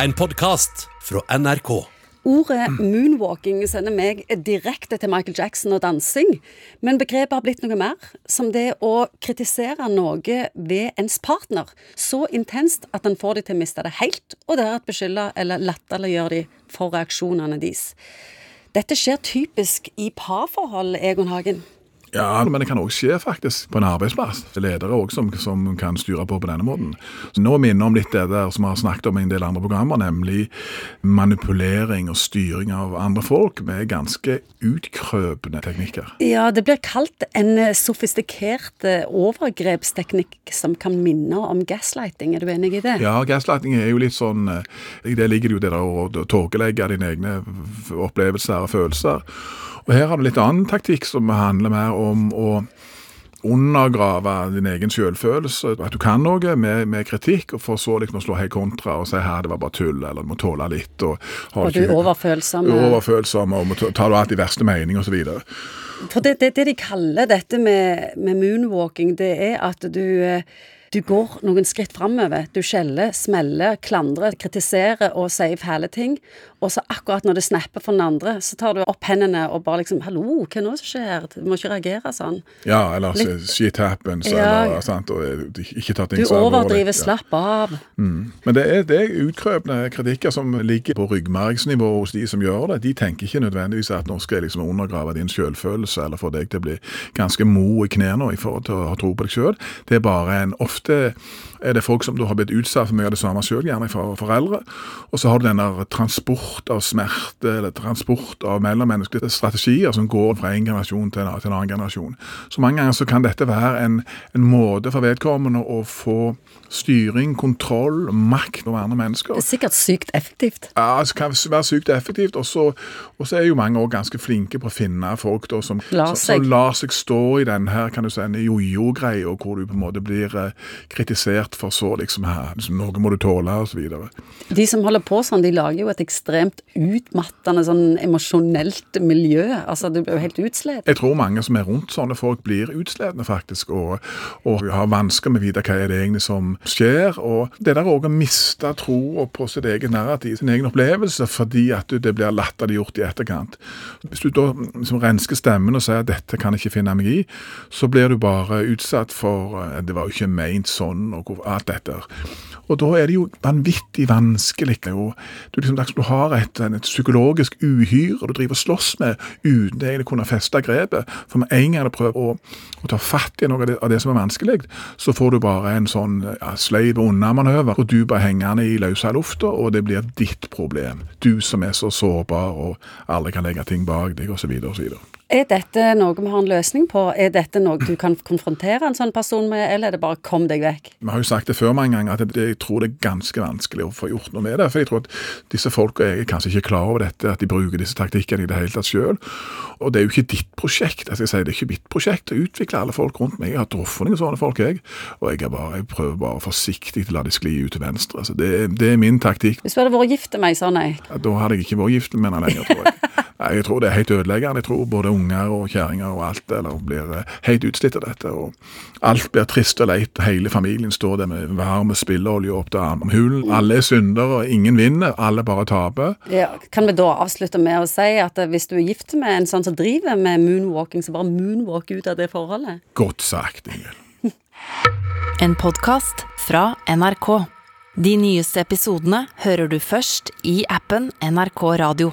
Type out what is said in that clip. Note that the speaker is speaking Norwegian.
En podkast fra NRK. Ordet moonwalking sender meg direkte til Michael Jackson og dansing, men begrepet har blitt noe mer, som det å kritisere noe ved ens partner så intenst at en får de til å miste det helt, og deretter beskylde eller latterliggjøre de for reaksjonene deres. Dette skjer typisk i parforhold, Egon Hagen. Ja, men det kan òg skje faktisk på en arbeidsplass. Er ledere også som, som kan styre på på denne måten. Så nå minner om litt det der som vi har snakket om i en del andre programmer, nemlig manipulering og styring av andre folk med ganske utkrøpende teknikker. Ja, det blir kalt en sofistikert eh, overgrepsteknikk som kan minne om gaslighting. Er du enig i det? Ja, gaslighting er jo litt sånn eh, det ligger det jo det der å tåkelegge dine egne opplevelser og følelser. Og Her har du litt annen taktikk som handler mer om å undergrave din egen selvfølelse, at du kan noe med, med kritikk, og for så liksom å slå helt kontra og si her det var bare tull, eller du må tåle litt. Og, og du er overfølsom. Overfølsom, og må tar du alt i verste mening, osv. For det, det, det, de kaller dette med, med moonwalking, det er at du eh, du går noen skritt framover. Du skjeller, smeller, klandrer, kritiserer og sier fæle ting. Og så akkurat når det snapper for den andre, så tar du opp hendene og bare liksom 'Hallo, hva er det som skjer?' Du må ikke reagere sånn. Ja, eller Litt, 'shit happens', ja, eller sant, og ikke ta ting så alvorlig. Du overdriver, slapp av. Mm. Men det er, det er utkrøpende kritikker som ligger på ryggmargsnivå hos de som gjør det. De tenker ikke nødvendigvis at nå skal jeg liksom undergrave din selvfølelse eller få deg til å bli ganske mo i knærne i forhold til å ha tro på deg sjøl. Det er bare en ofte ofte er det folk som har blitt utsatt for mye av det samme sjøl, gjerne fra foreldre. Og så har du denne transport av smerte, eller transport av mellommenneskelige strategier som går fra en generasjon til en, til en annen generasjon. Så mange ganger så kan dette være en, en måte for vedkommende å få styring, kontroll, makt over andre mennesker. Det er sikkert sykt effektivt. Ja, det kan være sykt effektivt. Og så er jo mange også ganske flinke på å finne folk da, som, lar seg. som lar seg stå i den her, kan du si, jojo-greia, hvor du på en måte blir eh, kritisert for så liksom her, liksom, Noe må du tåle, osv. De som holder på sånn, de lager jo et ekstremt utmattende sånn emosjonelt miljø. Altså, du blir jo helt utslitt. Jeg tror mange som er rundt sånne folk, blir utslitte, faktisk, og, og har vansker med å vite hva er det egentlig som skjer. Og det der òg å miste troa på sitt eget narrativ, sin egen opplevelse, fordi at det blir latterliggjort i etterkant. Hvis du da liksom rensker stemmen og sier at 'dette kan jeg ikke finne meg i', så blir du bare utsatt for eh, 'det var jo ikke ment sånn', og alt dette. Og da er det jo vanvittig vanskelig. Og du, liksom, du har et, et psykologisk uhyre du driver og slåss med uten egentlig kunne feste grepet. For med en gang du prøver å, å, ta fatt i noe av det, av det, som er vanskelig, så får du bare en sånn ja, sleiv unna-manøver, og du bare hengende i løse lufta, og det blir ditt problem. Du som er så sårbar og alle kan legge ting bak deg, osv. osv. Er dette noe vi har en løsning på? Er dette noe du kan konfrontere en sånn person med, eller er det bare 'kom deg vekk'? Vi har jo sagt det før mange ganger, at jeg tror det er ganske vanskelig å få gjort noe med det. For jeg tror at disse folka er kanskje ikke klar over dette, at de bruker disse taktikkene i det hele tatt sjøl. Og det er jo ikke ditt prosjekt. Altså jeg sier, Det er ikke mitt prosjekt å utvikle alle folk rundt meg. Jeg har truffet noen sånne folk, jeg. Og jeg, bare, jeg prøver bare forsiktig å la de skli ut til venstre. Altså det, det, er min taktikk. Hvis du hadde vært gift med meg, sa nei? Da hadde jeg ikke vært gift med henne lenger, tror jeg. Jeg tror det er helt ødeleggende. Jeg tror både unger og kjerringer og alt eller blir eh, helt utslitt av dette. og Alt blir trist og leit. Hele familien står der med varm spilleolje opp til armhulen. Alle er syndere, og ingen vinner. Alle bare taper. Ja, kan vi da avslutte med å si at hvis du er gift med en sånn som driver med moonwalking, så bare moonwalk ut av det forholdet? Godt sagt, Ingvild. en podkast fra NRK. De nyeste episodene hører du først i appen NRK Radio.